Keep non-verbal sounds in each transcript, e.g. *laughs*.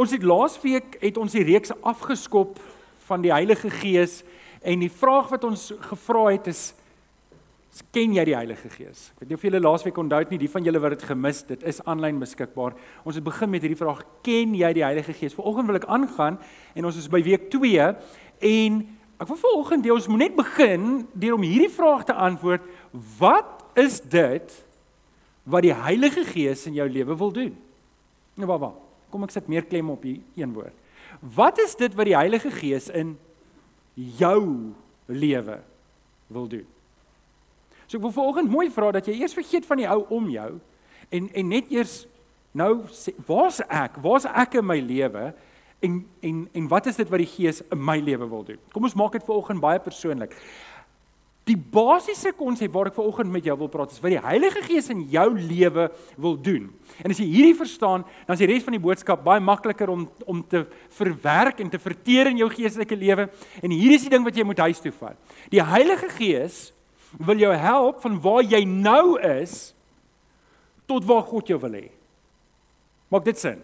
Ons het laasweek het ons die reeks afgeskop van die Heilige Gees en die vraag wat ons gevra het is ken jy die Heilige Gees? Ek weet nie of julle laasweek onthou het nie, die van julle wat dit gemis, dit is aanlyn beskikbaar. Ons het begin met hierdie vraag, ken jy die Heilige Gees? Vanoggend wil ek aangaan en ons is by week 2 en ek wil vanoggend jy ons moet net begin deur om hierdie vraag te antwoord, wat is dit wat die Heilige Gees in jou lewe wil doen? Nou, wat? Kom ek sit meer klem op hier een woord. Wat is dit wat die Heilige Gees in jou lewe wil doen? So ek wil vanoggend mooi vra dat jy eers vergeet van die ou om jou en en net eers nou sê waar's ek? Waar's ek in my lewe? En en en wat is dit wat die Gees in my lewe wil doen? Kom ons maak dit vanoggend baie persoonlik. Die basiese konsep waar ek vanoggend met jou wil praat is wat die Heilige Gees in jou lewe wil doen. En as jy hierdie verstaan, dan is die res van die boodskap baie makliker om om te verwerk en te verteer in jou geestelike lewe. En hierdie is die ding wat jy moet huis toe vat. Die Heilige Gees wil jou help van waar jy nou is tot waar God jou wil hê. Maak dit sin?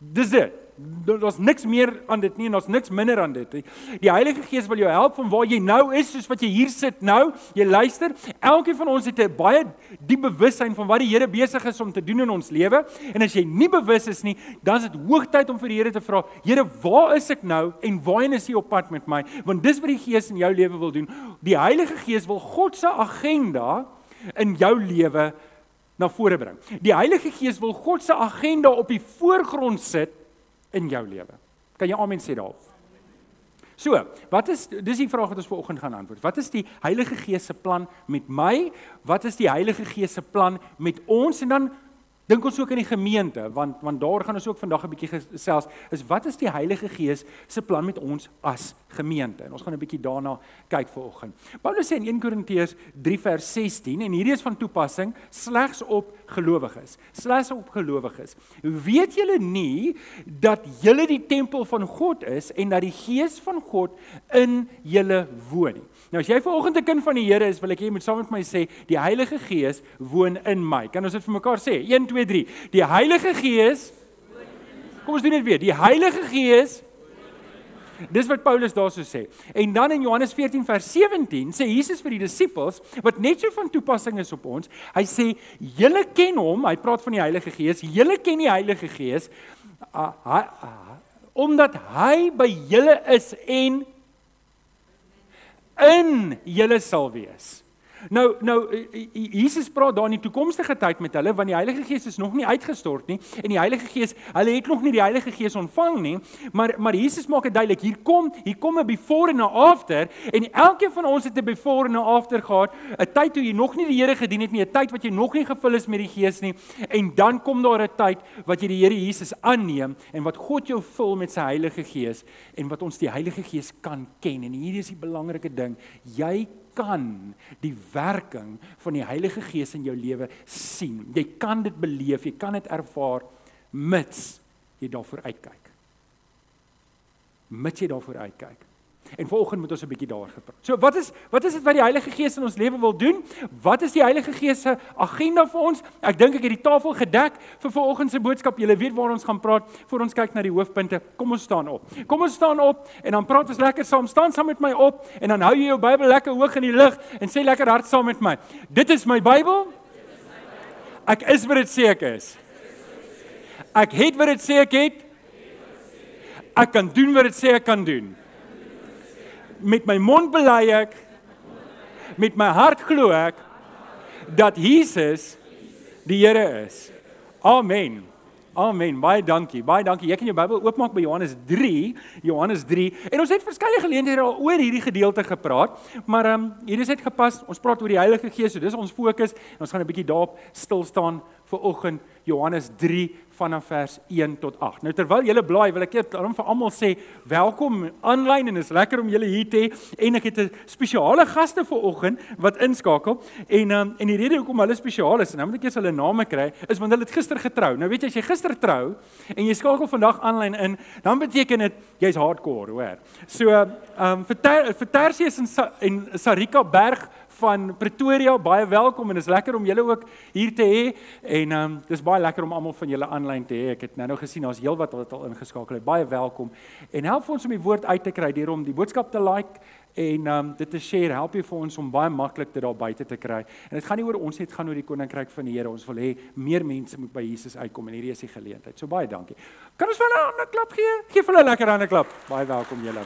Dis dit daar's niks meer aan dit nie en daar's niks minder aan dit nie. Die Heilige Gees wil jou help van waar jy nou is, soos wat jy hier sit nou. Jy luister. Elkeen van ons het 'n baie diep bewussyn van wat die Here besig is om te doen in ons lewe. En as jy nie bewus is nie, dan is dit hoogtyd om vir die Here te vra, Here, waar is ek nou en waarheen is U op pad met my? Want dis wat die Gees in jou lewe wil doen. Die Heilige Gees wil God se agenda in jou lewe na vore bring. Die Heilige Gees wil God se agenda op die voorgrond sit in jou lewe. Kan jy amen sê daarop? So, wat is dis die vraag wat ons vanoggend gaan antwoord. Wat is die Heilige Gees se plan met my? Wat is die Heilige Gees se plan met ons? En dan dink ons ook aan die gemeente want want daar gaan ons ook vandag 'n bietjie gesels is wat is die Heilige Gees se plan met ons as gemeente en ons gaan 'n bietjie daarna kyk vanoggend. Paulus sê in 1 Korintiërs 3 vers 16 en hierdie is van toepassing slegs op gelowiges. Slegs op gelowiges. Weet julle nie dat julle die tempel van God is en dat die Gees van God in julle woon nie? Nou as jy vanoggend 'n kind van die Here is, wil ek hê jy moet saam met my sê, die Heilige Gees woon in my. Kan ons dit vir mekaar sê? 1 2 3. Die Heilige Gees Kom ons doen dit weer. Die Heilige Gees Dis wat Paulus daarso sê. En dan in Johannes 14 vers 17 sê Jesus vir die disippels wat net so van toepassing is op ons. Hy sê: "Julle ken hom." Hy praat van die Heilige Gees. "Julle ken die Heilige Gees uh, uh, uh, omdat hy by julle is en in julle sal wees. Nou nou Jesus praat daar in die toekomstige tyd met hulle want die Heilige Gees is nog nie uitgestort nie en die Heilige Gees, hulle het nog nie die Heilige Gees ontvang nie, maar maar Jesus maak dit duidelik, hier kom, hier kom 'n before en 'n after en elkeen van ons het 'n before en 'n after gehad, 'n tyd toe jy nog nie die Here gedien het nie, 'n tyd wat jy nog nie gevul is met die Gees nie en dan kom daar 'n tyd wat jy die Here Jesus aanneem en wat God jou vul met sy Heilige Gees en wat ons die Heilige Gees kan ken en hier is die belangrike ding, jy kan die werking van die Heilige Gees in jou lewe sien. Jy kan dit beleef, jy kan dit ervaar mits jy daarvoor uitkyk. Mits jy daarvoor uitkyk. En vanoggend moet ons 'n bietjie daaroor gepraat. So wat is wat is dit wat die Heilige Gees in ons lewe wil doen? Wat is die Heilige Gees se agenda vir ons? Ek dink ek het die tafel gedek vir vanoggend se boodskap. Julle weet waar ons gaan praat voor ons kyk na die hoofpunte. Kom ons staan op. Kom ons staan op en dan praat ons lekker saam. Staan saam met my op en dan hou jy jou Bybel lekker hoog in die lug en sê lekker hard saam met my. Dit is my Bybel. Ek is wat dit sê ek is. Ek het wat dit sê ek het. Ek kan doen wat dit sê ek kan doen met my mond bely ek met my hart glo ek dat Jesus die Here is. Amen. Amen. Baie dankie. Baie dankie. Jy kan jou Bybel oopmaak by Johannes 3, Johannes 3. En ons het verskeie geleenthede al oor hierdie gedeelte gepraat, maar ehm um, hier is dit gepas. Ons praat oor die Heilige Gees, so dis ons fokus en ons gaan 'n bietjie daarop stil staan vir oggend Johannes 3 vanaf vers 1 tot 8. Nou terwyl julle blaai, wil ek net daarom vir almal sê welkom aanlyn en is lekker om julle hier te hê en ek het 'n spesiale gaste vir oggend wat inskakel en um, en die rede hoekom hulle spesiaal is en nou moet ek eers hulle name kry is want hulle het gister getrou. Nou weet jy as jy gister trou en jy skakel vandag aanlyn in, dan beteken dit jy's hardcore, hoor. So ehm um, vir ter, vir Tersius en, Sa, en Sarika Berg van Pretoria, baie welkom en is lekker om julle ook hier te hê en ehm um, dis baie lekker om almal van julle aanlyn te hê. Ek het nou-nou gesien daar's heelwat wat al ingeskakel het. Baie welkom. En help ons om die woord uit te kry deur om die boodskap te like en ehm um, dit te share. Help jy vir ons om baie maklik dit daar buite te kry. En dit gaan nie oor ons net gaan oor die koninkryk van die Here. Ons wil hê meer mense moet by Jesus uitkom en hierdie is die geleentheid. So baie dankie. Kan ons hulle 'n ander klap gee? Geef hulle 'n lekker ander klap. Baie welkom julle.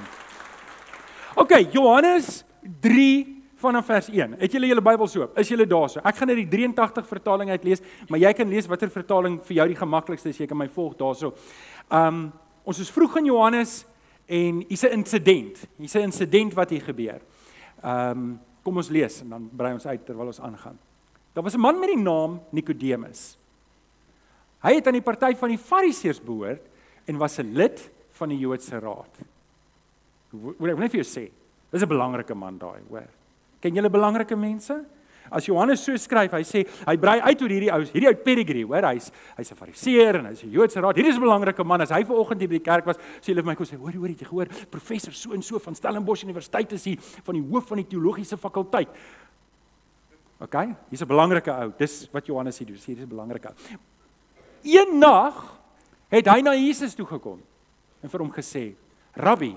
OK, Johannes 3 vanaf vers 1. Het julle julle Bybels oop? Is julle daar so? Ek gaan net die 83 vertaling uitlees, maar jy kan lees watter vertaling vir jou die gemaklikste is. Jy kan my volg daarso. Um ons is vroeg in Johannes en hier's 'n insident. Hier's 'n insident wat hier gebeur. Um kom ons lees en dan brei ons uit terwyl ons aangaan. Daar was 'n man met die naam Nikodemus. Hy het aan die party van die Fariseërs behoort en was 'n lid van die Joodse raad. Wat ek net vir jou sê, dis 'n belangrike man daai, hoor. Ken julle belangrike mense? As Johannes so skryf, hy sê hy brei uit oor hierdie ou, hierdie ou pedigree, hoor, hy's hy's 'n Fariseer en hy's 'n Joodse raad. Hierdie is 'n belangrike man. As hy ver oggend hier by die kerk was, sê hulle vir my kom sê, hoor, hoor, het jy gehoor? Professor so en so van Stellenbosch Universiteit is hier van die hoof van die teologiese fakulteit. OK, hier's 'n belangrike ou. Dis wat Johannes hier doen. Hierdie is 'n belangrike ou. Een nag het hy na Jesus toe gekom en vir hom gesê: "Rabbi,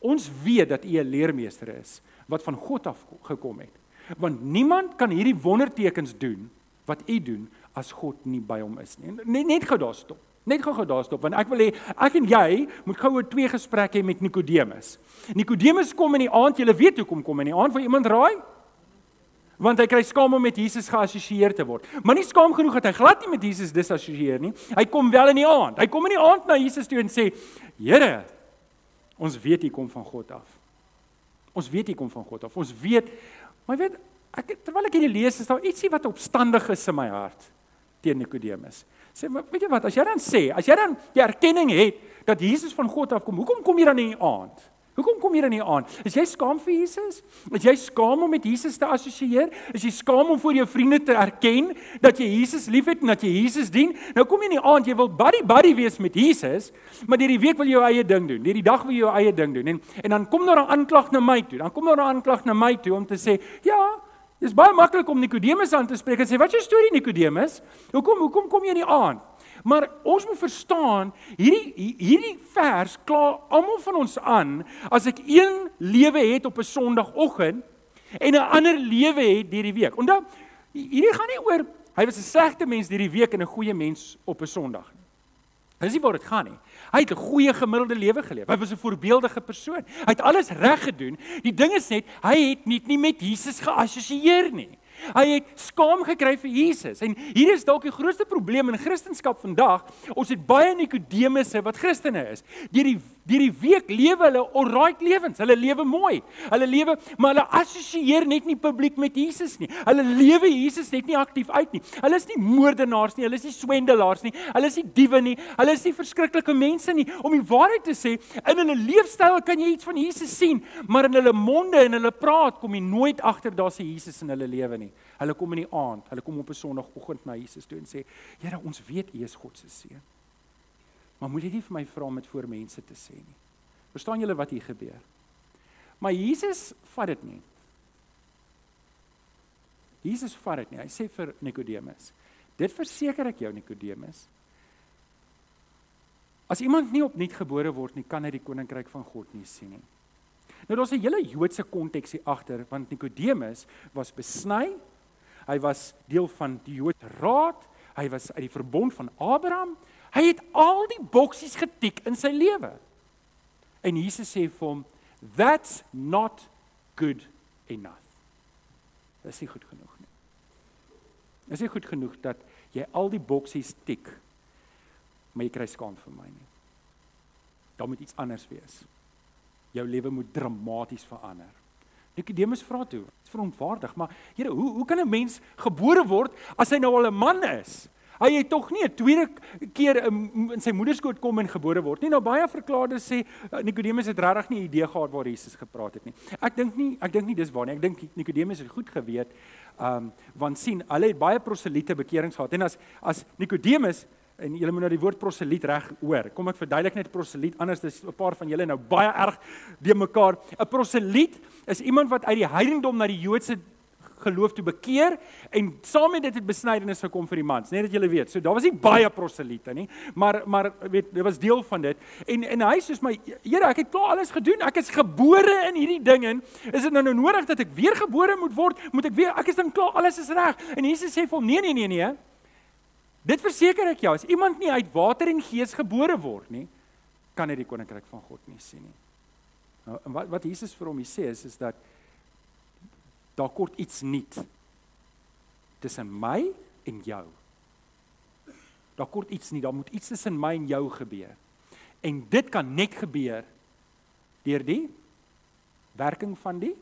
ons weet dat u 'n leermeester is wat van God af gekom het. Want niemand kan hierdie wondertekens doen wat u doen as God nie by hom is nie. Net net gou daar stop. Net gou gou daar stop want ek wil hê ek en jy moet gou 'n twee gesprekke hê met Nikodemus. Nikodemus kom in die aand, jy weet hoekom kom in die aand vir iemand raai? Want hy kry skaam om met Jesus geassosieer te word. Maar nie skaam genoeg dat hy glad nie met Jesus disassosieer nie. Hy kom wel in die aand. Hy kom in die aand na Jesus toe en sê: "Here, ons weet U kom van God af." Ons weet hy kom van God af. Ons weet, maar weet ek terwyl ek hierdie lees is daar ietsie wat opstandig is in my hart teen Nikodemus. Sê maar weet jy wat, as jy dan sê, as jy dan die erkenning het dat Jesus van God af kom, hoekom kom jy dan in die aand? Hoekom kom jy dan hier aan? Is jy skaam vir Jesus? Is jy skaam om met Jesus te assosieer? Is jy skaam om voor jou vriende te erken dat jy Jesus liefhet en dat jy Jesus dien? Nou kom jy nie aan, jy wil buddy buddy wees met Jesus, maar hierdie week wil jy jou eie ding doen. Hierdie dag wil jy jou eie ding doen. En en dan kom daar 'n aanklag na my toe. Dan kom daar 'n aanklag na my toe om te sê, "Ja, dis baie maklik om Nikodemus aan te spreek en sê, "Wat is jou storie Nikodemus? Hoekom hoekom kom jy nie aan?" Maar ons moet verstaan, hierdie hierdie vers kla almal van ons aan as ek een lewe het op 'n Sondagoggend en 'n ander lewe het hierdie week. Onthou, hierdie gaan nie oor hy was 'n slegte mens hierdie week en 'n goeie mens op 'n Sondag nie. Dis nie waar dit gaan nie. Hy het 'n goeie gemiddelde lewe geleef. Hy was 'n voorbeeldige persoon. Hy het alles reg gedoen. Die ding is net, hy het nie, nie met Jesus geassosieer nie. Hy het skaam gekry vir Jesus. En hier is dalk die grootste probleem in Christendom vandag. Ons het baie Nikodemusse wat Christene is. Deur die deur die week lewe hulle alright lewens. Hulle lewe mooi. Hulle lewe, maar hulle assosieer net nie publiek met Jesus nie. Hulle lewe Jesus net nie aktief uit nie. Hulle is nie moordenaars nie. Hulle is nie swendelaars nie. Hulle is nie diewe nie. Hulle is nie verskriklike mense nie. Om die waarheid te sê, in hulle leefstyl kan jy iets van Jesus sien, maar in hulle monde en hulle praat kom jy nooit agter daar's 'n Jesus in hulle lewe nie. Hulle kom in die aand, hulle kom op 'n Sondagoggend na Jesus toe en sê: "Here, ons weet U is God se seun." Maar moet jy nie vir my vra om dit voor mense te sê nie. Verstaan julle wat hier gebeur? Maar Jesus vat dit nie. Jesus vat dit nie. Hy sê vir Nikodemus: "Dit verseker ek jou Nikodemus, as iemand nie opnuut gebore word nie, kan hy die koninkryk van God nie sien nie." Nou daar's 'n hele Joodse konteks hier agter, want Nikodemus was besny Hy was deel van die Joodse raad. Hy was uit die verbond van Abraham. Hy het al die boksies getik in sy lewe. En Jesus sê vir hom, "That's not good enough." Dit is nie goed genoeg nie. Dit is nie goed genoeg dat jy al die boksies tik, maar jy kry skaam vir my nie. Daar moet iets anders wees. Jou lewe moet dramaties verander. Nikodemus vra toe. Dit is verontwaardig, maar Here, hoe hoe kan 'n mens gebore word as hy nou al 'n man is? Hy het tog nie 'n tweede keer in sy moederskoot kom en gebore word nie. Nou baie verklaarders sê eh, Nikodemus het regtig nie 'n idee gehad waar Jesus gepraat het nie. Ek dink nie, ek dink nie dis waar nie. Ek dink Nikodemus het goed geweet. Um want sien, hulle het baie proselite bekerings gehad. En as as Nikodemus en julle moet nou die woord proseliet reg hoor. Kom ek verduidelik net proseliet anders dis 'n paar van julle nou baie erg de mekaar. 'n Proseliet is iemand wat uit die heidendom na die Joodse geloof toe bekeer en saam met dit het besnydenis gekom vir die mans, net dat julle weet. So daar was nie baie proseliete nie, maar maar weet dit was deel van dit. En en hy sê my Here, ek het klaar alles gedoen. Ek is gebore in hierdie ding en is dit nou nou nodig dat ek weer gebore moet word? Moet ek weer ek is dan klaar, alles is reg. En Jesus sê vir hom nee nee nee nee. Dit verseker ek jou, as iemand nie uit water en gees gebore word nie, kan hy die koninkryk van God nie sien nie. Nou wat wat Jesus vir hom sê is is dat daar kort iets nuut tussen my en jou. Daar kort iets nie, daar moet iets tussen my en jou gebeur. En dit kan net gebeur deur die werking van die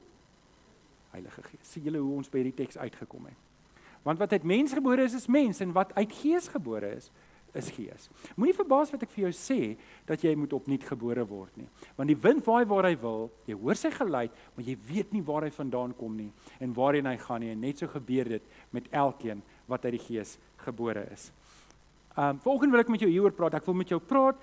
Heilige Gees. Sien julle hoe ons by hierdie teks uitgekom het? Want wat uit mens gebore is is mens en wat uit Gees gebore is is gees. Moenie verbaas wat ek vir jou sê dat jy moet opnuut gebore word nie. Want die wind waai waar hy wil, jy hoor sy geluid, maar jy weet nie waar hy vandaan kom nie en waarheen hy gaan nie. En net so gebeur dit met elkeen wat uit die gees gebore is. Um volgende wil ek met jou hieroor praat. Ek wil met jou praat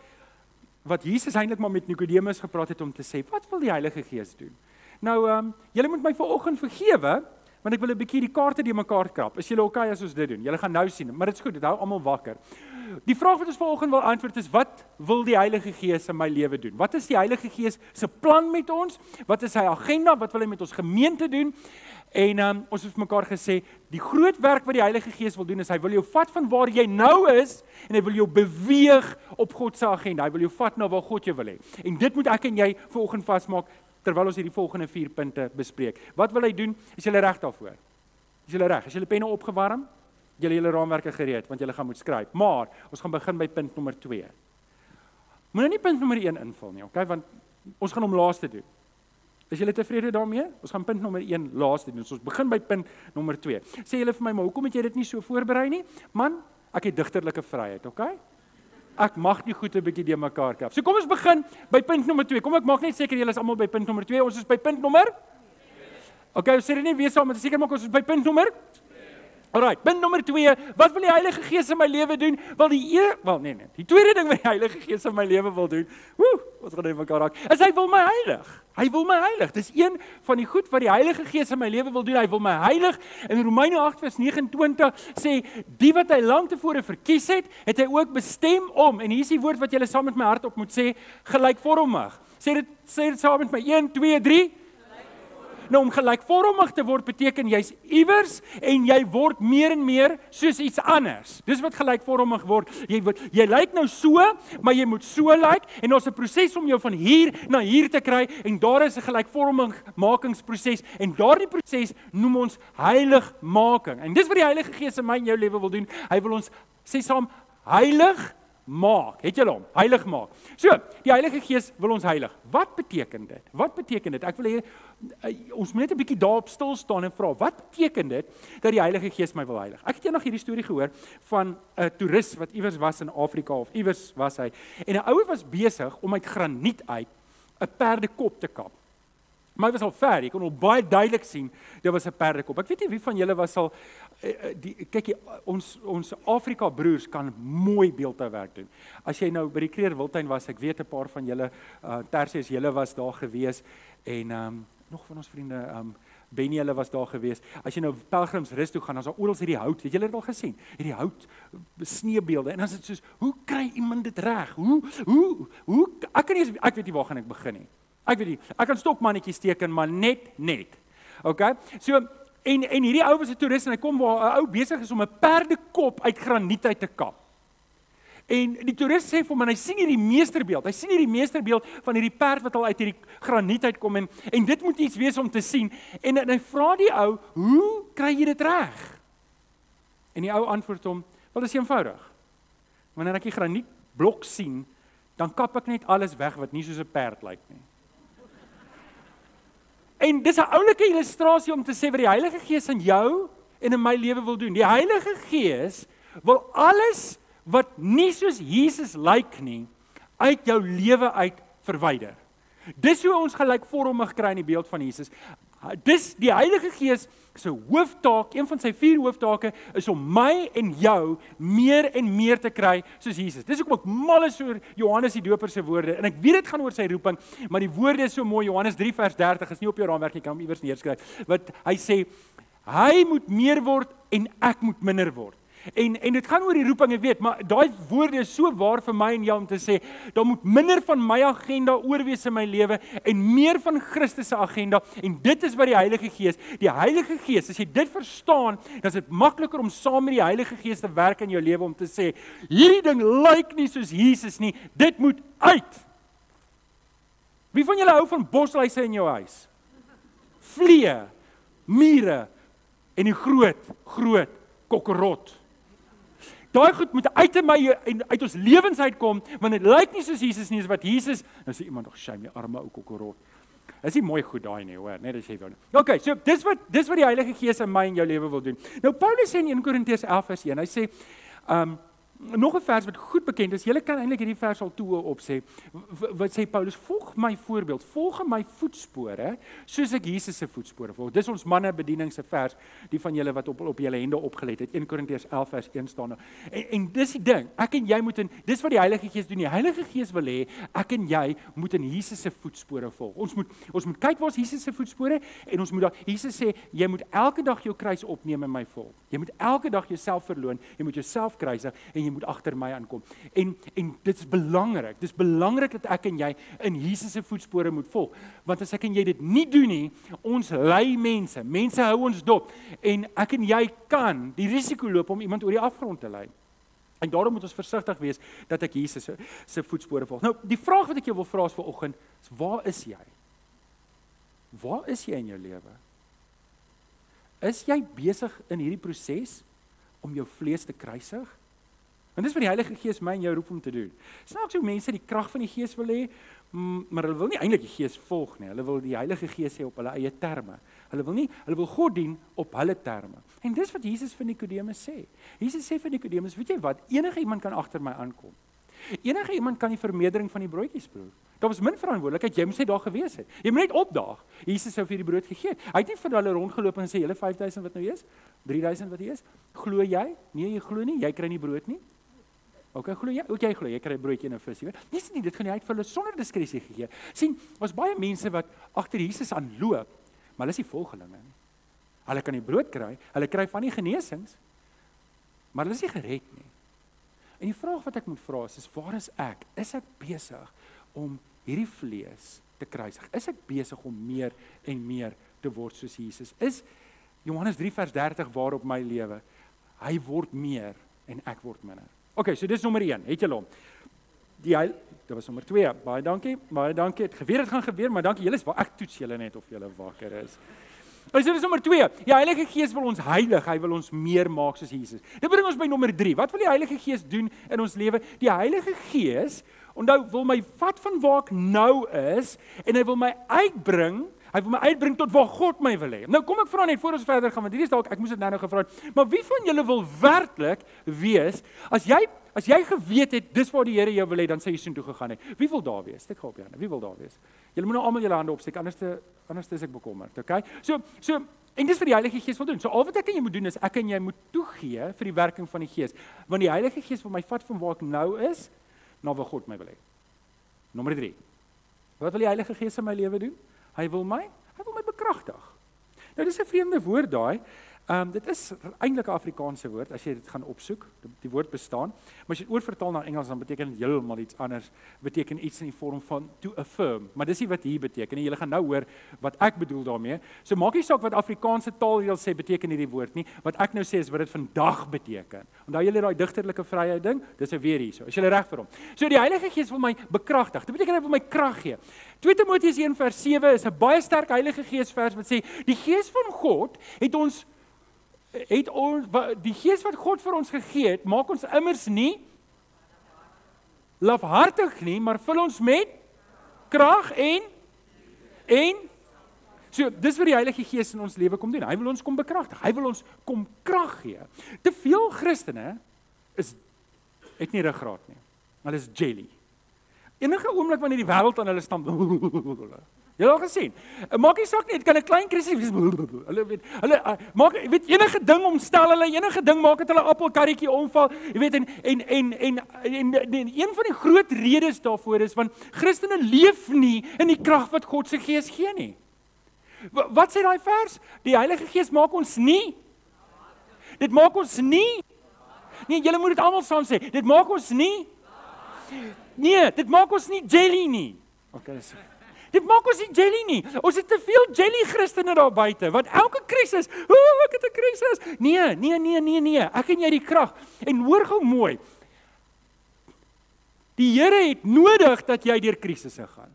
wat Jesus eintlik maar met Nikodemus gepraat het om te sê, wat wil die Heilige Gees doen? Nou um julle moet my vanoggend vergewe want ek wil 'n bietjie die kaarte die mekaar krap. Is julle okay as ons dit doen? Julle gaan nou sien, maar dit is goed, dit hou almal wakker. Die vraag wat ons vanoggend wil antwoord is wat wil die Heilige Gees in my lewe doen? Wat is die Heilige Gees se plan met ons? Wat is sy agenda? Wat wil hy met ons gemeente doen? En um, ons het mekaar gesê, die groot werk wat die Heilige Gees wil doen is hy wil jou vat van waar jy nou is en hy wil jou beweeg op God se agenda. Hy wil jou vat na waar God jou wil hê. En dit moet ek en jy vanoggend vasmaak terwyl ons hierdie volgende 4 punte bespreek. Wat wil hy doen? Is jy reg daarvoor? Is jy reg? Is jy penne opgewarm? Julle hele raamwerke gereed want julle gaan moet skryf. Maar ons gaan begin by punt nommer 2. Moenie nie punt nommer 1 invul nie, okay? Want ons gaan hom laaste doen. Is julle tevrede daarmee? Ons gaan punt nommer 1 laaste doen. So ons begin by punt nommer 2. Sê julle vir my, maar hoekom het jy dit nie so voorberei nie? Man, ek het digterlike vryheid, okay? Ek mag die goed 'n bietjie de mekaar kap. So kom ons begin by punt nommer 2. Kom ek maak net seker julle is almal by punt nommer 2. Ons is by punt nommer Okay, ons sê dit nie weer saam, maar seker maak ons is by punt nommer Alraai, punt nommer 2, wat wil die Heilige Gees in my lewe doen? Wel die e, wel nee nee, die tweede ding wat die Heilige Gees in my lewe wil doen. Woe, wat gaan hy mekaar raak? Is hy wil my heilig. Hy wil my heilig. Dis een van die goed wat die Heilige Gees in my lewe wil doen. Hy wil my heilig. In Romeine 8:29 sê die wat hy lank tevore verkies het, het hy ook bestem om en hier is die woord wat jy saam met my hart op moet sê, gelykvormig. Sê dit sê dit saam met my 1 2 3 Nou om gelykvormig te word beteken jy's iewers en jy word meer en meer soos iets anders. Dis wat gelykvormig word. Jy word jy lyk nou so, maar jy moet so lyk en daar's 'n proses om jou van hier na hier te kry en daar is 'n gelykvormingsmakingsproses en daardie proses noem ons heiligmaking. En dis wat die Heilige Gees in my en jou lewe wil doen. Hy wil ons sê saam heilig maak. Het julle hom heilig maak. So, die Heilige Gees wil ons heilig. Wat beteken dit? Wat beteken dit? Ek wil hê uh, ons moet net 'n bietjie daarop stil staan en vra, wat beteken dit dat die Heilige Gees my wil heilig? Ek het eendag hierdie storie gehoor van 'n toerist wat iewers was in Afrika of iewers was hy en 'n ouer was besig om uit graniet uit 'n perdekop te kap. Maar hy was al ver, jy kon al baie duidelik sien dit was 'n perdekop. Ek weet nie wie van julle was al eh, eh, die kyk ons ons Afrika broers kan mooi beeldhouwerk doen. As jy nou by die Kreer Wildtuin was, ek weet 'n paar van julle uh, Tersius julle was daar gewees en ehm um, nog van ons vriende ehm um, Benny hulle was daar gewees. As jy nou pelgrimsrus toe gaan, dan is daar oral hierdie hout. Het julle dit al gesien? Hierdie hout sneeubeelde en dan is dit soos, hoe kry iemand dit reg? Hoe hoe hoe ek kan nie ek weet nie waar gaan ek begin nie. Ek weet nie. Ek kan stokmannetjies teken, maar net net. OK? So en en hierdie ou was 'n toerist en hy kom waar 'n ou besig is om 'n perdekop uit graniet uit te kap. En die toerist sê vir hom en hy sien hierdie meesterbeeld. Hy sien hierdie meesterbeeld van hierdie perd wat al uit hierdie graniet uitkom en en dit moet iets wees om te sien. En, en hy vra die ou, "Hoe kry jy dit reg?" En die ou antwoord hom, "Wel, dit is eenvoudig. Wanneer ek die granietblok sien, dan kap ek net alles weg wat nie soos 'n perd lyk nie." En dis 'n oulike illustrasie om te sê wat die Heilige Gees in jou en in my lewe wil doen. Die Heilige Gees wil alles wat nie soos Jesus lyk nie uit jou lewe uit verwyder. Dis hoe ons gelykvormig kry in die beeld van Jesus. Dis die Heilige Gees se hooftaak, een van sy vier hooftake is om my en jou meer en meer te kry soos Jesus. Dis hoekom ek mal is oor Johannes die Doper se woorde en ek weet dit gaan oor sy roeping, maar die woorde is so mooi. Johannes 3 vers 30 is nie op jou raamwerk nie, kan hom iewers neerskryf. Wat hy sê Hy moet meer word en ek moet minder word. En en dit gaan oor die roeping, ek weet, maar daai woorde is so waar vir my en jou om te sê, daar moet minder van my agenda oorwees in my lewe en meer van Christus se agenda en dit is wat die Heilige Gees, die Heilige Gees, as jy dit verstaan, dan is dit makliker om saam met die Heilige Gees te werk in jou lewe om te sê, hierdie ding lyk nie soos Jesus nie, dit moet uit. Wie van julle hou van bosluise in jou huis? Vliee, mure en die groot, groot kokkerot. Daai goed moet uit in my en uit ons lewens uitkom, want dit lyk nie soos Jesus nie, is wat Jesus. Nou sê iemand nog, "Shame, die arme ou kokkerot." Is nie mooi goed daai nie, hoor, net as jy wil. Okay, so dis wat dis wat die Heilige Gees in my en jou lewe wil doen. Nou Paulus sê in 1 Korintiërs 11 vers 1, hy sê, "Um nog 'n vers wat goed bekend is. Julle kan eintlik hierdie vers al toe op sê. Wat sê Paulus? Volg my voorbeeld, volg my voetspore, soos ek Jesus se voetspore volg. Dis ons manne bediening se vers, die van julle wat op op julle hande opgelet het. 1 Korintiërs 11 vers 1 staan daar. En, en dis die ding. Ek en jy moet in dis wat die Heilige Gees doen. Die Heilige Gees wil hê ek en jy moet in Jesus se voetspore volg. Ons moet ons moet kyk waar is Jesus se voetspore en ons moet daar Jesus sê jy moet elke dag jou kruis opneem en my volg. Jy moet elke dag jouself verloon. Jy moet jouself kruisig en jy jy moet agter my aankom. En en dit is belangrik. Dis belangrik dat ek en jy in Jesus se voetspore moet volg. Want as ek en jy dit nie doen nie, ons lei mense. Mense hou ons dop en ek en jy kan die risiko loop om iemand oor die afgrond te lei. En daarom moet ons versigtig wees dat ek Jesus se se voetspore volg. Nou, die vraag wat ek jou wil vra is vir oggend, is waar is jy? Waar is jy in jou lewe? Is jy besig in hierdie proses om jou vlees te kruisig? Want dis wat die Heilige Gees my en jou roep om te doen. Snaaks hoe mense die krag van die Gees wil hê, maar hulle wil nie eintlik die Gees volg nie. Hulle wil die Heilige Gees hê op hulle eie terme. Hulle wil nie, hulle wil God dien op hulle terme. En dis wat Jesus vir Nikodemus sê. Jesus sê vir Nikodemus, weet jy wat? Enige iemand kan agter my aankom. Enige iemand kan die vermeerdering van die broodjies proe. Daar was min verantwoordelikheid, jy moes net daar gewees het. Jy moet net opdaag. Jesus sou vir die brood gegee het. Hy het nie vir hulle rondgeloop en sê, "Julle 5000 wat nou is? 3000 wat hier is? Glo jy? Nee, jy glo nie. Jy kry nie brood nie." OK, glo? Ook jy glo, jy kry 'n broodjie en 'n vis, jy weet. Dis nie dit gaan jy uit vir hulle sonder diskresie gegee. sien, ons baie mense wat agter Jesus aanloop, maar hulle is nie volgelinge nie. Hulle kan die brood kry, hulle kry van die genesings, maar hulle is nie gered nie. En die vraag wat ek moet vra is, is waar is ek? Is ek besig om hierdie vlees te kruisig? Is ek besig om meer en meer te word soos Jesus? Is Johannes 3 vers 30 waarop my lewe? Hy word meer en ek word minder. OK, so dis nommer 1. Het julle hom? Die hy, dit was nommer 2. Baie dankie. Baie dankie. Het geweet dit gaan gebeur, maar dankie julle is waar ek toets julle net of julle wakker is. Ons sê dis nommer 2. Die Heilige Gees wil ons heilig. Hy wil ons meer maak soos Jesus. Dit bring ons by nommer 3. Wat wil die Heilige Gees doen in ons lewe? Die Heilige Gees, onthou, wil my vat van waar ek nou is en hy wil my uitbring Hy wil my uitbring tot waar God my wil hê. Nou kom ek vra net voor ons verder gaan want hier is dalk ek moes dit nou nou gevra het. Maar wie van julle wil werklik wees as jy as jy geweet het dis waar die Here jou wil hê dan sê jy soheen toe gegaan het. Wie wil daar wees? Steek op Jan. Wie wil daar wees? Julle moet nou almal julle hande opsteek anders te anders is ek bekommerd. Okay? So so en dis vir die Heilige Gees wil doen. So al wat ek en jy moet doen is ek en jy moet toegee vir die werking van die Gees. Want die Heilige Gees wil my vat van waar ek nou is na waar God my wil hê. Nommer 3. Wat wil die Heilige Gees in my lewe doen? Hy wil my, hy wil my bekragtig. Nou dis 'n vreemde woord daai. Ehm um, dit is eintlik 'n Afrikaanse woord as jy dit gaan opsoek. Die, woord bestaan, maar as jy dit oorvertaal na Engels dan beteken dit heeltemal iets anders. Beteken iets in die vorm van to affirm, maar dis nie wat hier beteken nie. Jy gaan nou hoor wat ek bedoel daarmee. So maak nie saak wat Afrikaanse taalreël sê beteken hierdie woord nie. Wat ek nou sê is wat dit vandag beteken. Onthou julle daai digterlike vryheid ding? Dis weer hierso. Is jy reg vir hom? So die Heilige Gees wil my bekragtig. Dit beteken hy wil my krag gee. 2 Timoteus 1:7 is 'n baie sterk Heilige Gees vers wat sê die Gees van God het ons het ons die gees wat God vir ons gegee het, maak ons immers nie lafhartig nie, maar vul ons met krag en en so dis wat die Heilige Gees in ons lewe kom doen. Hy wil ons kom bekragtig. Hy wil ons kom krag gee. Te veel Christene is het nie ruggraat nie. Hulle is jelly. Enige oomblik wanneer die wêreld aan hulle stamp *laughs* Jy het al gesien. Maak nie saak nie, dit kan 'n klein krisis wees. *laughs* Hulle weet, hulle uh, maak weet enige ding omstel hulle, enige ding maak dit hulle appelkarretjie omval. Jy weet en en en en, en, en, en een van die groot redes daarvoor is want Christene leef nie in die krag wat God se Gees gee nie. Wat sê daai vers? Die Heilige Gees maak ons nie Dit maak ons nie Nee, julle moet dit almal saam sê. Dit maak ons nie Nee, dit maak ons nie jelly nie. Okay, dis Dit maak ons nie jelly nie. Ons het te veel jelly Christene daar buite wat elke krisis, o, ek het 'n krisis. Nee, nee, nee, nee, nee. Ek en jy die krag. En hoor gou mooi. Die Here het nodig dat jy deur krisisse gaan.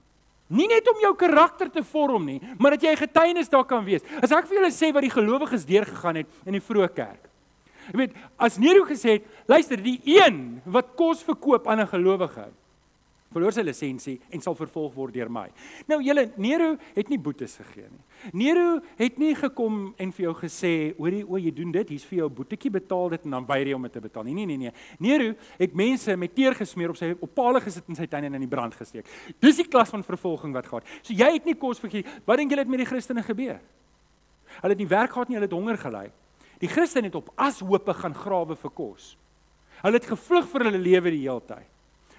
Nie net om jou karakter te vorm nie, maar dat jy 'n getuienis daar kan wees. As ek vir julle sê wat die gelowiges deurgegaan het in die vroeë kerk. Jy weet, as Nero gesê het, luister, die een wat kos verkoop aan 'n gelowige, verloor sy lisensie en sal vervolg word deur my. Nou julle Nero het nie boetes gegee nie. Nero het nie gekom en vir jou gesê, "Hoorie, o, jy doen dit, hier's vir jou 'n boetjie betaal dit en dan weier jy om dit te betaal." Nee, nee, nee, nee. Nero het mense met teer gesmeer op sy op palle gesit in sy tuin en in die brand gesteek. Dis die klas van vervolging wat gehad. So jy het nie kos vergee. Wat dink julle het met die Christene gebeur? Hulle het nie werk gehad nie, hulle het honger gely. Die Christene het op ashope gaan grawe vir kos. Hulle het gevlug vir hulle lewe die hele tyd.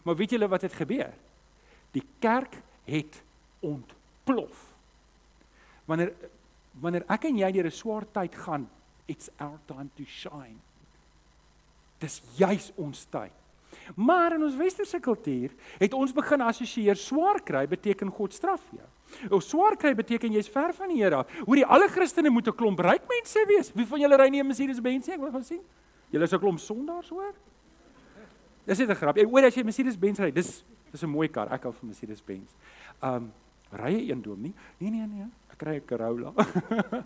Maar weet julle wat het gebeur? Die kerk het ontplof. Wanneer wanneer ek en jy deur 'n swaar tyd gaan, it's our time to shine. Dis juis ons tyd. Maar in ons westerse kultuur het ons begin assosieer swaar kry beteken God straf jou. Of swaar kry beteken jy's ver van die Here af. Hoor die alle Christene moet 'n klomp ryk mense wees. Wie van julle ry nie 'n Mercedes-Benz nie? Ek wil gaan sien. Julle is 'n klomp sondaars hoor. Dis net 'n grap. Ek hoor as jy Mercedes-Benz ry, dis dis 'n mooi kar. Ek hou van Mercedes-Benz. Um ry jy een dom nie? Nee nee nee. Ek ry 'n Corolla.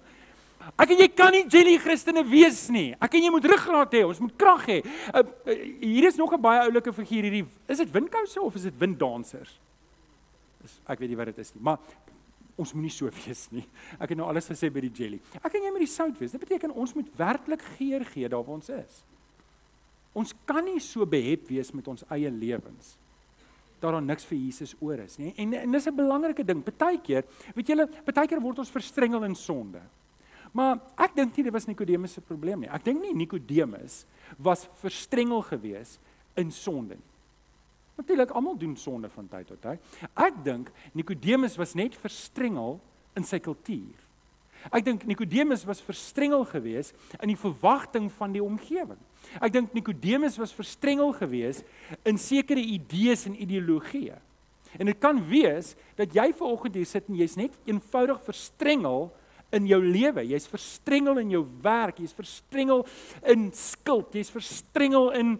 *laughs* ek en jy kan nie jelly Christene wees nie. Ek en jy moet ruggraat hê. Ons moet krag hê. Uh, uh, hier is nog 'n baie oulike figuur hierdie. Is dit windkouse of is dit winddansers? Ek weet nie wat dit is nie, maar ons moenie so *laughs* wees nie. Ek het nou alles gesê by die jelly. Ek en jy moet die sout wees. Dit beteken ons moet werklik geur gee daar waar ons is. Ons kan nie so behep wees met ons eie lewens dat daar niks vir Jesus oor is nie. En en dis 'n belangrike ding. Partykeer, weet julle, partykeer word ons verstrengel in sonde. Maar ek dink nie dit was Nikodemus se probleem nie. Ek dink nie Nikodemus was verstrengel gewees in sonde nie. Natuurlik almal doen sonde van tyd tot tyd. Ek dink Nikodemus was net verstrengel in sy kultuur. Ek dink Nikodemus was verstrengel gewees in die verwagting van die omgewing. Ek dink Nikodemus was verstrengel gewees in sekere idees en ideologieë. En dit kan wees dat jy ver oggend hier sit en jy's net eenvoudig verstrengel in jou lewe. Jy's verstrengel in jou werk, jy's verstrengel in skuld, jy's verstrengel in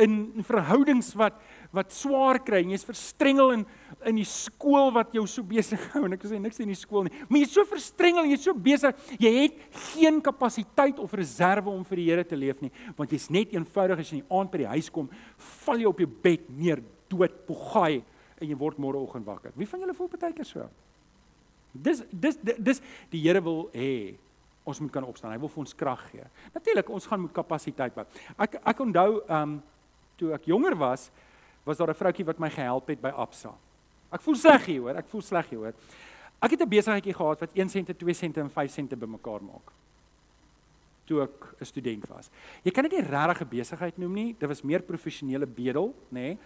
in verhoudings wat wat swaar kry en jy's verstrengel in in die skool wat jou so besig hou en ek sê niks in die skool nie maar jy's so verstrengel en jy's so besig jy het geen kapasiteit of reserve om vir die Here te leef nie want jy's net eenvoudig as jy in die aand by die huis kom val jy op jou bed neer dood pogaai en jy word môreoggend wakker wie van julle voel partykeer so dis dis dis die Here wil hê ons moet kan opstaan. Hy wil vir ons krag gee. Natuurlik, ons gaan met kapasiteit bou. Ek ek onthou ehm um, toe ek jonger was, was daar 'n vroutjie wat my gehelp het by Absa. Ek voel sleg hier, hoor. Ek voel sleg hier, hoor. Ek het 'n besigheidjie gehad wat 1 sente, 2 sente en 5 sente bymekaar maak. Toe ek 'n student was. Jy kan dit nie regtig 'n besigheid noem nie. Dit was meer professionele bedel, nê? Nee.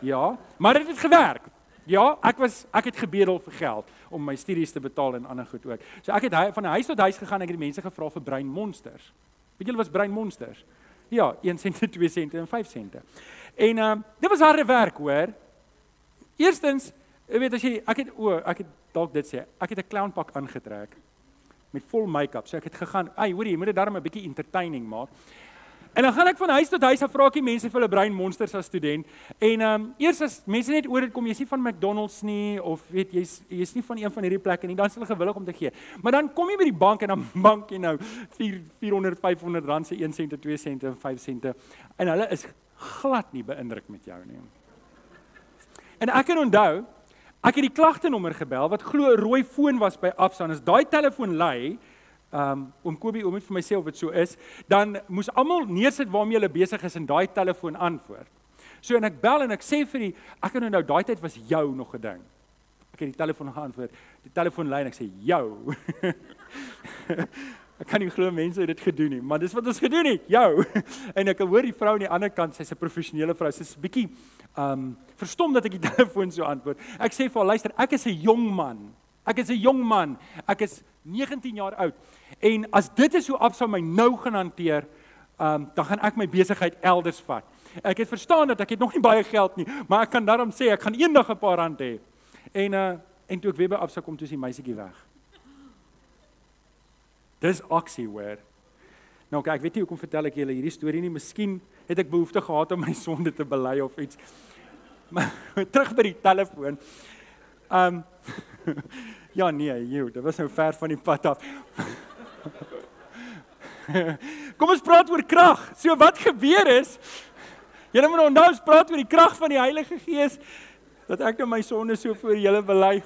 Ja, maar dit het, het gewerk. Ja, ek was ek het gebedel vir geld om my studies te betaal en ander goed ook. So ek het van huis tot huis gegaan en ek het die mense gevra vir brein monsters. Weet julle wat brein monsters? Ja, 1 sente, 2 sente en 5 sente. En uh, dit was harde werk, hoor. Eerstens, jy weet as jy ek het o, ek het dalk dit sê. Ek het 'n clownpak aangetrek met vol make-up. So ek het gegaan, "Ag, hoorie, jy moet dit darm 'n bietjie entertaining maak." En dan gaan ek van huis tot huis en vra ek die mense vir hulle brein monsters as student. En ehm um, eers as mense net oor dit kom, jy's nie van McDonald's nie of weet jy's jy's nie van een van hierdie plekke nie, dan is hulle gewillig om te gee. Maar dan kom jy by die bank en dan *laughs* bank jy nou 4 400 500 rand se 1 sente, 2 sente en 5 sente. En hulle is glad nie beïndruk met jou nie. En ek kan onthou, ek het die klagtenommer gebel wat glo 'n rooi foon was by Absa en as daai telefoon lui, um oom Kobie om dit vir my sê of dit so is, dan moes almal neersit waarmee hulle besig is en daai telefoon antwoord. So en ek bel en ek sê vir die ek kan onthou daai tyd was jou nog 'n ding. Ek het die telefoon geantwoord. Die telefoon lui en ek sê jou. *laughs* Ek kan nie glo mense het dit gedoen nie, maar dis wat ons gedoen het. Jou. *laughs* En ek hoor die vrou aan die ander kant, sy's 'n professionele vrou. Sy's 'n bietjie um verstom dat ek die *laughs* telefoon so antwoord. Ek sê vir haar, luister, ek is 'n jong man. Ek is 'n jong man. Ek is 19 jaar oud. En as dit is hoe Absa my nou gaan hanteer, um, dan gaan ek my besigheid elders vat. Ek het verstaan dat ek het nog nie baie geld nie, maar ek kan daarom sê ek gaan eendag 'n paar rand hê. En uh en toe ek weer by Absa kom, toe is die meisietjie weg. Dis aksie hoor. Nou kyk, ek weet nie hoekom vertel ek julle hierdie storie nie. Miskien het ek behoefte gehad om my sonde te bely of iets. *laughs* Maar terug by die telefoon. Um *laughs* Ja nee, jy, dit was nou ver van die pad af. *laughs* Kom ons praat oor krag. So wat gebeur is Julle moet onthou ons praat oor die krag van die Heilige Gees dat ek nou my sonde so voor julle bely.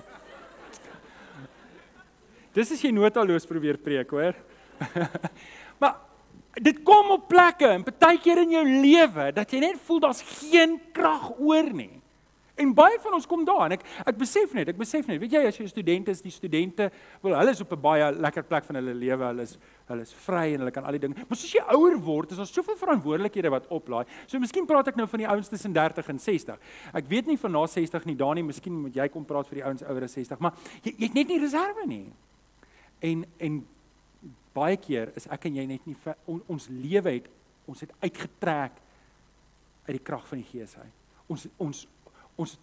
Dis as jy notaloos probeer preek, hoor. *laughs* maar dit kom op plekke en partykeer in jou lewe dat jy net voel daar's geen krag oor nie. En baie van ons kom daar en ek ek besef net, ek besef net, weet jy as jy 'n student is, die studente, wel hulle is op 'n baie lekker plek van hulle lewe, hulle is hulle is vry en hulle kan al die dinge. Maar soos jy ouer word, is daar soveel verantwoordelikhede wat oplaai. So miskien praat ek nou van die ouens tussen 30 en 60. Ek weet nie van na 60 nie, Dani, miskien moet jy kom praat vir die ouens ouer as 60, maar jy, jy het net nie reserve nie. En en baie keer is ek en jy net nie on, ons lewe het ons het uitgetrek uit die krag van die Gees uit. Ons ons ons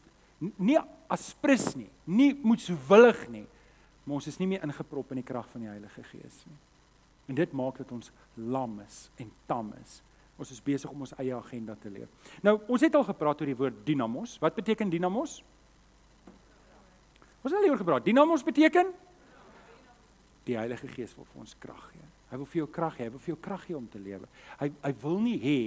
nie aspris nie, nie moedswillig nie, maar ons is nie meer ingeprop in die krag van die Heilige Gees nie. En dit maak dat ons lam is en tam is. Ons is besig om ons eie agenda te leef. Nou, ons het al gepraat oor die woord dynamos. Wat beteken dynamos? Ons het al hieroor gepraat. Dynamos beteken die Heilige Gees wil vir ons krag gee. Hy wil vir jou krag hê, hy wil vir jou krag gee om te lewe. Hy hy wil nie hê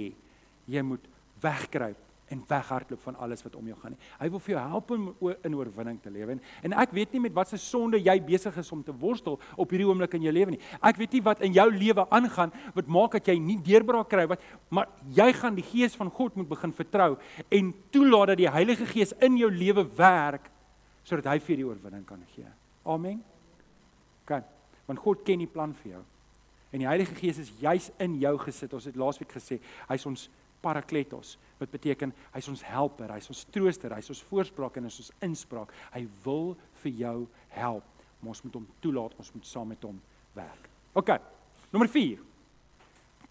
jy moet wegkruip en weghardloop van alles wat om jou gaan nie. Hy wil vir jou help om in oorwinning te lewe. En, en ek weet nie met watter sonde jy besig is om te worstel op hierdie oomblik in jou lewe nie. Ek weet nie wat in jou lewe aangaan wat maak dat jy nie deurbraak kry wat maar jy gaan die gees van God moet begin vertrou en toelaat dat die Heilige Gees in jou lewe werk sodat hy vir die oorwinning kan gee. Amen. Kan. Want God ken die plan vir jou. En die Heilige Gees is juis in jou gesit. Ons het laasweek gesê, hy's ons parakletos wat beteken hy's ons helper, hy's ons trooster, hy's ons voorspraak en hy's ons inspraak. Hy wil vir jou help. Maar ons moet hom toelaat, ons moet saam met hom werk. OK. Nommer 4.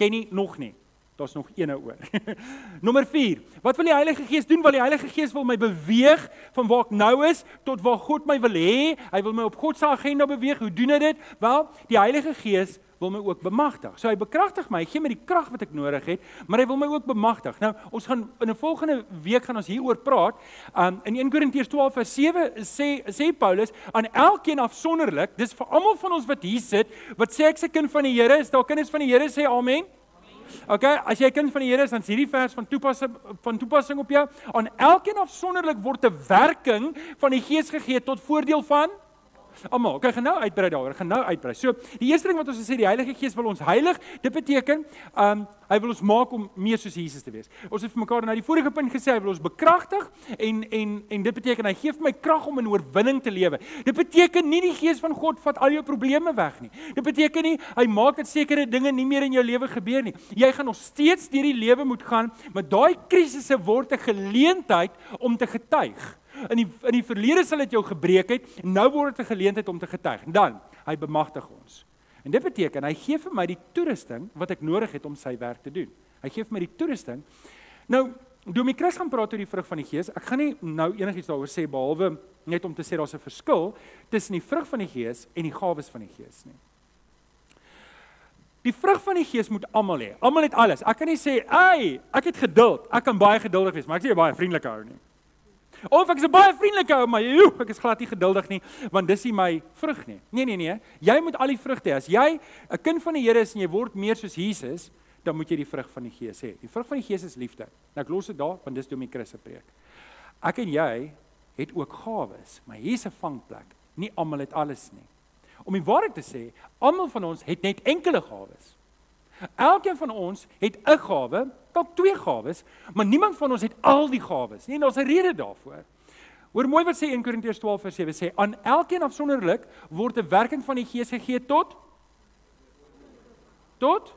Ken nie nog nie. Daar's nog eene oor. *laughs* Nommer 4. Wat wil die Heilige Gees doen? Wil die Heilige Gees wil my beweeg van waar ek nou is tot waar God my wil hê? Hy wil my op God se agenda beweeg. Hoe doen hy dit? Wel, die Heilige Gees wil my ook bemagtig. So hy bekragtig my, hy gee my die krag wat ek nodig het, maar hy wil my ook bemagtig. Nou, ons gaan in 'n volgende week gaan ons hieroor praat. Um in 1 Korintiërs 12 vers 7 sê sê Paulus aan elkeen afsonderlik, dis vir almal van ons wat hier sit, wat sê ek se kind van die Here is, daar kinders van die Here sê amen. OK, as jy 'n kind van die Here is, dan is hierdie vers van toepassing van toepassing op jou. Aan elkeen afsonderlik word 'n werking van die Gees gegee tot voordeel van Almal, okay, gaan nou uitbrei daaroor, gaan nou uitbrei. So, die eerste ding wat ons sê, die Heilige Gees wil ons heilig. Dit beteken, ehm um, hy wil ons maak om meer soos Jesus te wees. Ons het vir mekaar nou die vorige punt gesê, hy wil ons bekragtig en en en dit beteken hy gee vir my krag om in oorwinning te lewe. Dit beteken nie die Gees van God vat al jou probleme weg nie. Dit beteken nie hy maak dat sekere dinge nie meer in jou lewe gebeur nie. Jy gaan nog steeds deur die lewe moet gaan, maar daai krisisse word 'n geleentheid om te getuig. In die in die verlede sal dit jou gebreek het en nou word dit 'n geleentheid om te getuig. Dan hy bemagtig ons. En dit beteken hy gee vir my die toerusting wat ek nodig het om sy werk te doen. Hy gee vir my die toerusting. Nou, Domie Chris gaan praat oor die vrug van die Gees. Ek gaan nie nou enigiets daaroor sê behalwe net om te sê daar's 'n verskil tussen die vrug van die Gees en die gawes van die Gees nie. Die vrug van die Gees moet almal hê. Almal het alles. Ek kan nie sê, "Ag, ek het geduld. Ek kan baie geduldig wees, maar ek nie baie vriendelik hou nie." Of ek is 'n baie vriendelike ou, maar joe, ek is glad nie geduldig nie, want dis nie my vrug nie. Nee nee nee, jy moet al die vrugte hê. As jy 'n kind van die Here is en jy word meer soos Jesus, dan moet jy die vrug van die Gees hê. Die vrug van die Gees is liefde. Nou ek los dit daar, want dis Domie Chris se preek. Ek en jy het ook gawes, maar hier's 'n vangplek. Nie almal het alles nie. Om die waarheid te sê, almal van ons het net enkele gawes. Elkeen van ons het 'n gawe, dalk twee gawes, maar niemand van ons het al die gawes nie. En daar's 'n rede daarvoor. Hoor mooi wat sê 1 Korintiërs 12 vers 7 sê aan elkeen afsonderlik word 'n werking van die Gees gegee tot tot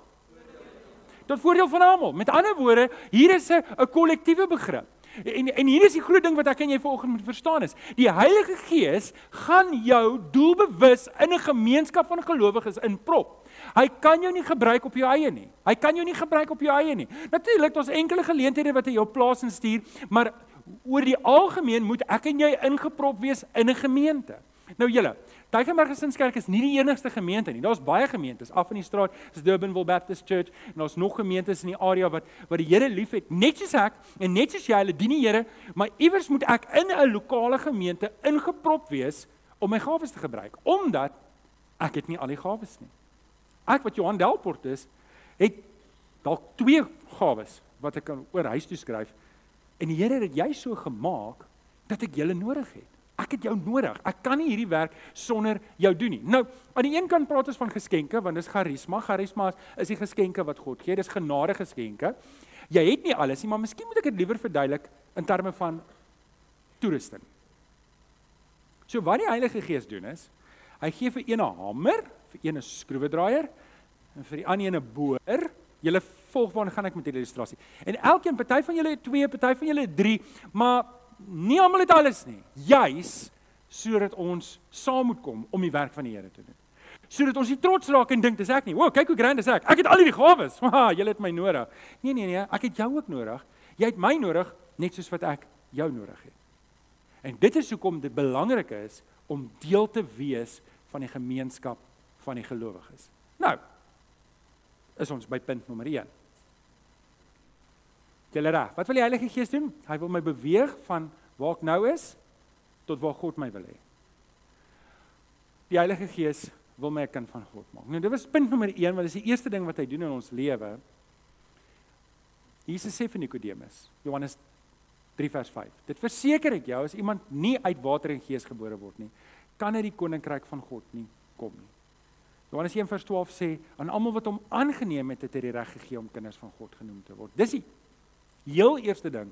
tot voordeel van almal. Met ander woorde, hier is 'n 'n kollektiewe begrip. En en hier is die groot ding wat ek en jy vanoggend moet verstaan is, die Heilige Gees gaan jou doelbewus in 'n gemeenskap van gelowiges inprop. Hy kan jou nie gebruik op jou eie nie. Hy kan jou nie gebruik op jou eie nie. Natuurlik, daar's enkele geleenthede wat hy jou plaas en stuur, maar oor die algemeen moet ek en jy ingeprop wees in 'n gemeente. Nou julle, Tygerberg Gesinskerk is nie die enigste gemeente nie. Daar's baie gemeentes af in die straat, is Durbanville Baptist Church en daar's nog gemeentes in die area wat wat die Here liefhet, net soos ek en net soos jy, hulle dien die Here, maar iewers moet ek in 'n lokale gemeente ingeprop wees om my gawes te gebruik, omdat ek het nie al die gawes nie. Ek wat Johan Delport is, het dalk twee gawes wat ek kan oor huis toe skryf en die Here het jy so gemaak dat ek julle nodig het. Ek het jou nodig. Ek kan nie hierdie werk sonder jou doen nie. Nou, aan die een kant praat ons van geskenke want dis charisma. Charisma is die geskenke wat God gee. Dis genade geskenke. Jy het nie alles nie, maar miskien moet ek dit liewer verduidelik in terme van toerusting. So wat die Heilige Gees doen is, hy gee vir een 'n hamer, vir een 'n skroewedraaier en vir die ander een 'n boor. Julle volg waar gaan ek met die illustrasie. En elkeen, party van julle het 2, party van julle het 3, maar nie almal het alles nie. Juis sodat ons saam moet kom om die werk van die Here te doen. Sodat ons nie trots raak en dink dis ek nie. O, kyk hoe grand is ek. Ek het al hierdie gawes. *laughs* Ha, julle het my nodig. Nee nee nee, ek het jou ook nodig. Jy het my nodig net soos wat ek jou nodig het. En dit is hoekom dit belangrik is om deel te wees van die gemeenskap van die gelowiges. Nou is ons by punt nommer 1. Julle reg. Wat wil die Heilige Gees doen? Hy wil my beweeg van waar ek nou is tot waar God my wil hê. Die Heilige Gees wil my 'n kind van God maak. Nou dit was punt nommer 1 want dit is die eerste ding wat hy doen in ons lewe. Jesus sê vir Nikodemus, Johannes 3 vers 5. Dit verseker ek jou as iemand nie uit water en gees gebore word nie, kan hy die koninkryk van God nie kom nie. Johannes 1 vers 12 sê aan almal wat hom aangeneem het, het hy die reg gegee om kinders van God genoem te word. Dis die heel eerste ding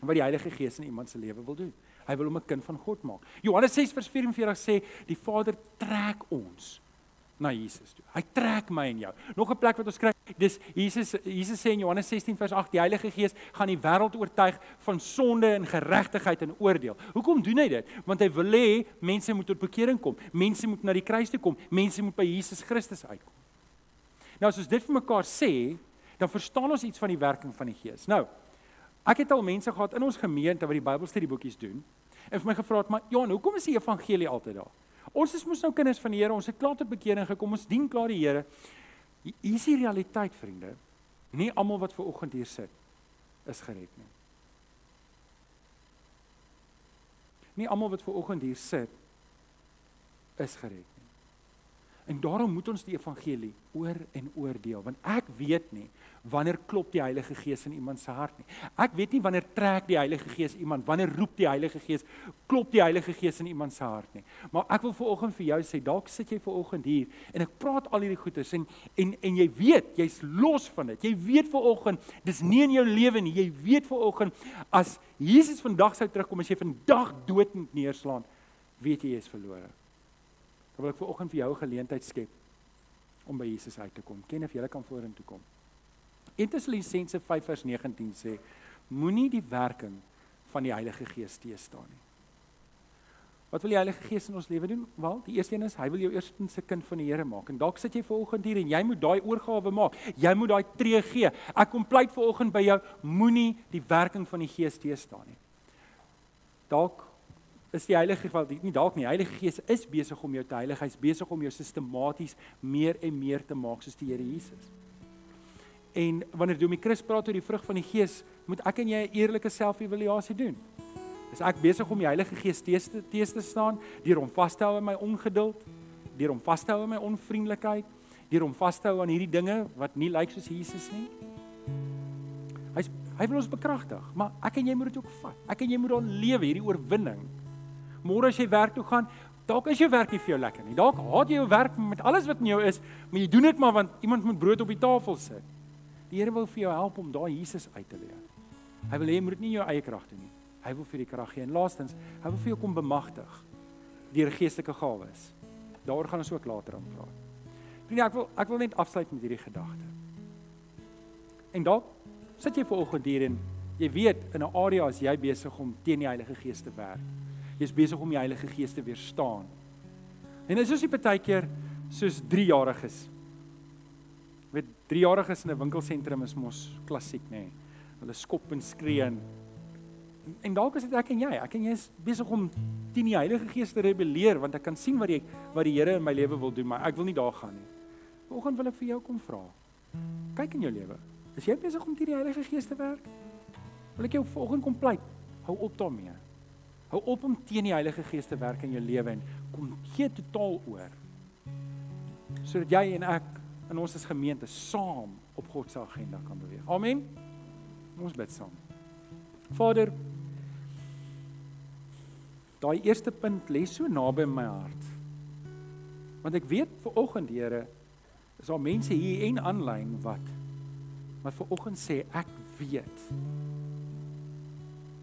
wat die Heilige Gees in iemand se lewe wil doen. Hy wil hom 'n kind van God maak. Johannes 6 vers 44 sê die Vader trek ons na Jesus toe. Hy trek my en jou. Nog 'n plek wat ons kry, dis Jesus Jesus sê in Johannes 16 vers 8 die Heilige Gees gaan die wêreld oortuig van sonde en geregtigheid en oordeel. Hoekom doen hy dit? Want hy wil hê mense moet tot bekering kom. Mense moet na die kruis toe kom. Mense moet by Jesus Christus uitkom. Nou as ons dit vir mekaar sê, dan verstaan ons iets van die werking van die Gees. Nou, ek het al mense gehad in ons gemeente wat die Bybelstudieboekies doen en vir my gevra het, "Maar Johan, hoekom is die evangelie altyd daar? Ons is mos nou kinders van die Here, ons het klaar tot bekering gekom, ons dien klaar die Here." Hier is die realiteit, vriende. Nie almal wat ver oggend hier sit is gered nie. Nie almal wat ver oggend hier sit is gered. En daarom moet ons die evangelie oor en oor deel want ek weet nie wanneer klop die Heilige Gees in iemand se hart nie. Ek weet nie wanneer trek die Heilige Gees iemand, wanneer roep die Heilige Gees, klop die Heilige Gees in iemand se hart nie. Maar ek wil viroggend vir jou sê, dalk sit jy viroggend hier en ek praat al hierdie goeters en en en jy weet, jy's los van dit. Jy weet viroggend, dis nie in jou lewe nie. Jy weet viroggend as Jesus vandag sou terugkom as jy vandag dood moet neerslaan, weet jy jy is verlore. Dan wil ek vir oggend vir jou 'n geleentheid skep om by Jesus uit te kom. Ken of jy kan vorentoe kom. Etesaleense 5 vers 19 sê: Moenie die werking van die Heilige Gees teëstaan nie. Wat wil die Heilige Gees in ons lewe doen? Wel, die eerste een is hy wil jou eerstens 'n kind van die Here maak. En dalk sit jy vanoggend hier en jy moet daai oorgawe maak. Jy moet daai tree gee. Ek kom pleit vanoggend by jou, moenie die werking van die Gees teëstaan nie. Dalk is die Heilige Gees nie dalk nie. Die Heilige Gees is besig om jou te heilig. Hy's besig om jou sistematies meer en meer te maak soos die Here Jesus. En wanneer Domie Chris praat oor die vrug van die Gees, moet ek en jy 'n eerlike selfevaluasie doen. Is ek besig om die Heilige Gees te tees te staan deur hom vas te hou in my ongeduld, deur hom vas te hou in my onvriendelikheid, deur hom vas te hou aan hierdie dinge wat nie lyk soos Jesus nie? Hy's hy wil ons bekragtig, maar ek en jy moet dit ook vat. Ek en jy moet dan lewe hierdie oorwinning Môre as jy werk toe gaan, dalk is jou werk nie vir jou lekker nie. Dalk haat jy jou werk met alles wat in jou is, maar jy doen dit maar want iemand moet brood op die tafel sit. Die Here wil vir jou help om daai Jesus uit te leer. Hy wil hê jy moet nie jou eie krag doen nie. Hy wil vir die krag gee en laastens, hy wil vir jou kom bemagtig deur geestelike gawes. Daar gaan ons ook later aan praat. Vriende, ek wil ek wil net afsluit met hierdie gedagte. En dalk sit jy ver oggend hier en Jy weet in 'n area as jy besig om teen die Heilige Gees te werk. Jy's besig om die Heilige Gees te weerstaan. En dit is soos die partykeer soos 3-jariges. Weet 3-jariges in 'n winkelsentrum is mos klassiek, nê. Nee. Hulle skop en skree en en dalk is dit ek en jy. Ek en jy is besig om teen die Heilige Gees te rebelleer want ek kan sien wat die wat die Here in my lewe wil doen, maar ek wil nie daar gaan nie. Vanoggend wil ek vir jou kom vra. Kyk in jou lewe. Is jy besig om teen die Heilige Gees te werk? Wil ek jou vanoggend kom pleit. Hou op daarmee. Hou op om teen die Heilige Gees te werk in jou lewe en kom gee totaal oor. Sodat jy en ek in ons as gemeente saam op God se agenda kan beweeg. Amen. Ons bid saam. Vader, daai eerste punt lê so naby my hart. Want ek weet ver oggend, Here, is daar mense hier en aanlyn wat wat ver oggend sê ek weet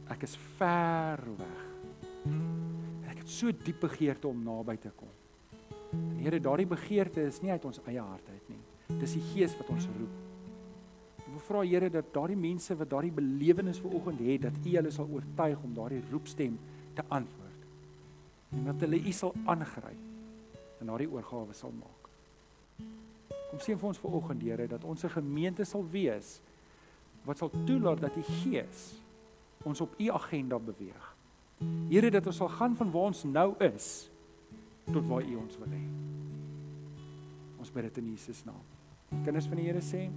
ek is ver weg. Ek het so diep begeerte om naby te kom. En Here, daardie begeerte is nie uit ons eie hart uit nie. Dis die Gees wat ons roep. Ek wil vra Here dat daardie mense wat daardie belewenis vanoggend het, dat U hulle sal oortuig om daardie roepstem te antwoord. En dat hulle U sal aangryp en daardie oorgawe sal maak. Kom sien vir ons vanoggend Here dat ons 'n gemeente sal wees wat sal toelaat dat die Gees ons op U agenda beweeg. Here dat ons sal gaan van waar ons nou is tot waar U ons wil hê. Ons bid dit in Jesus naam. Kinders van die Here sê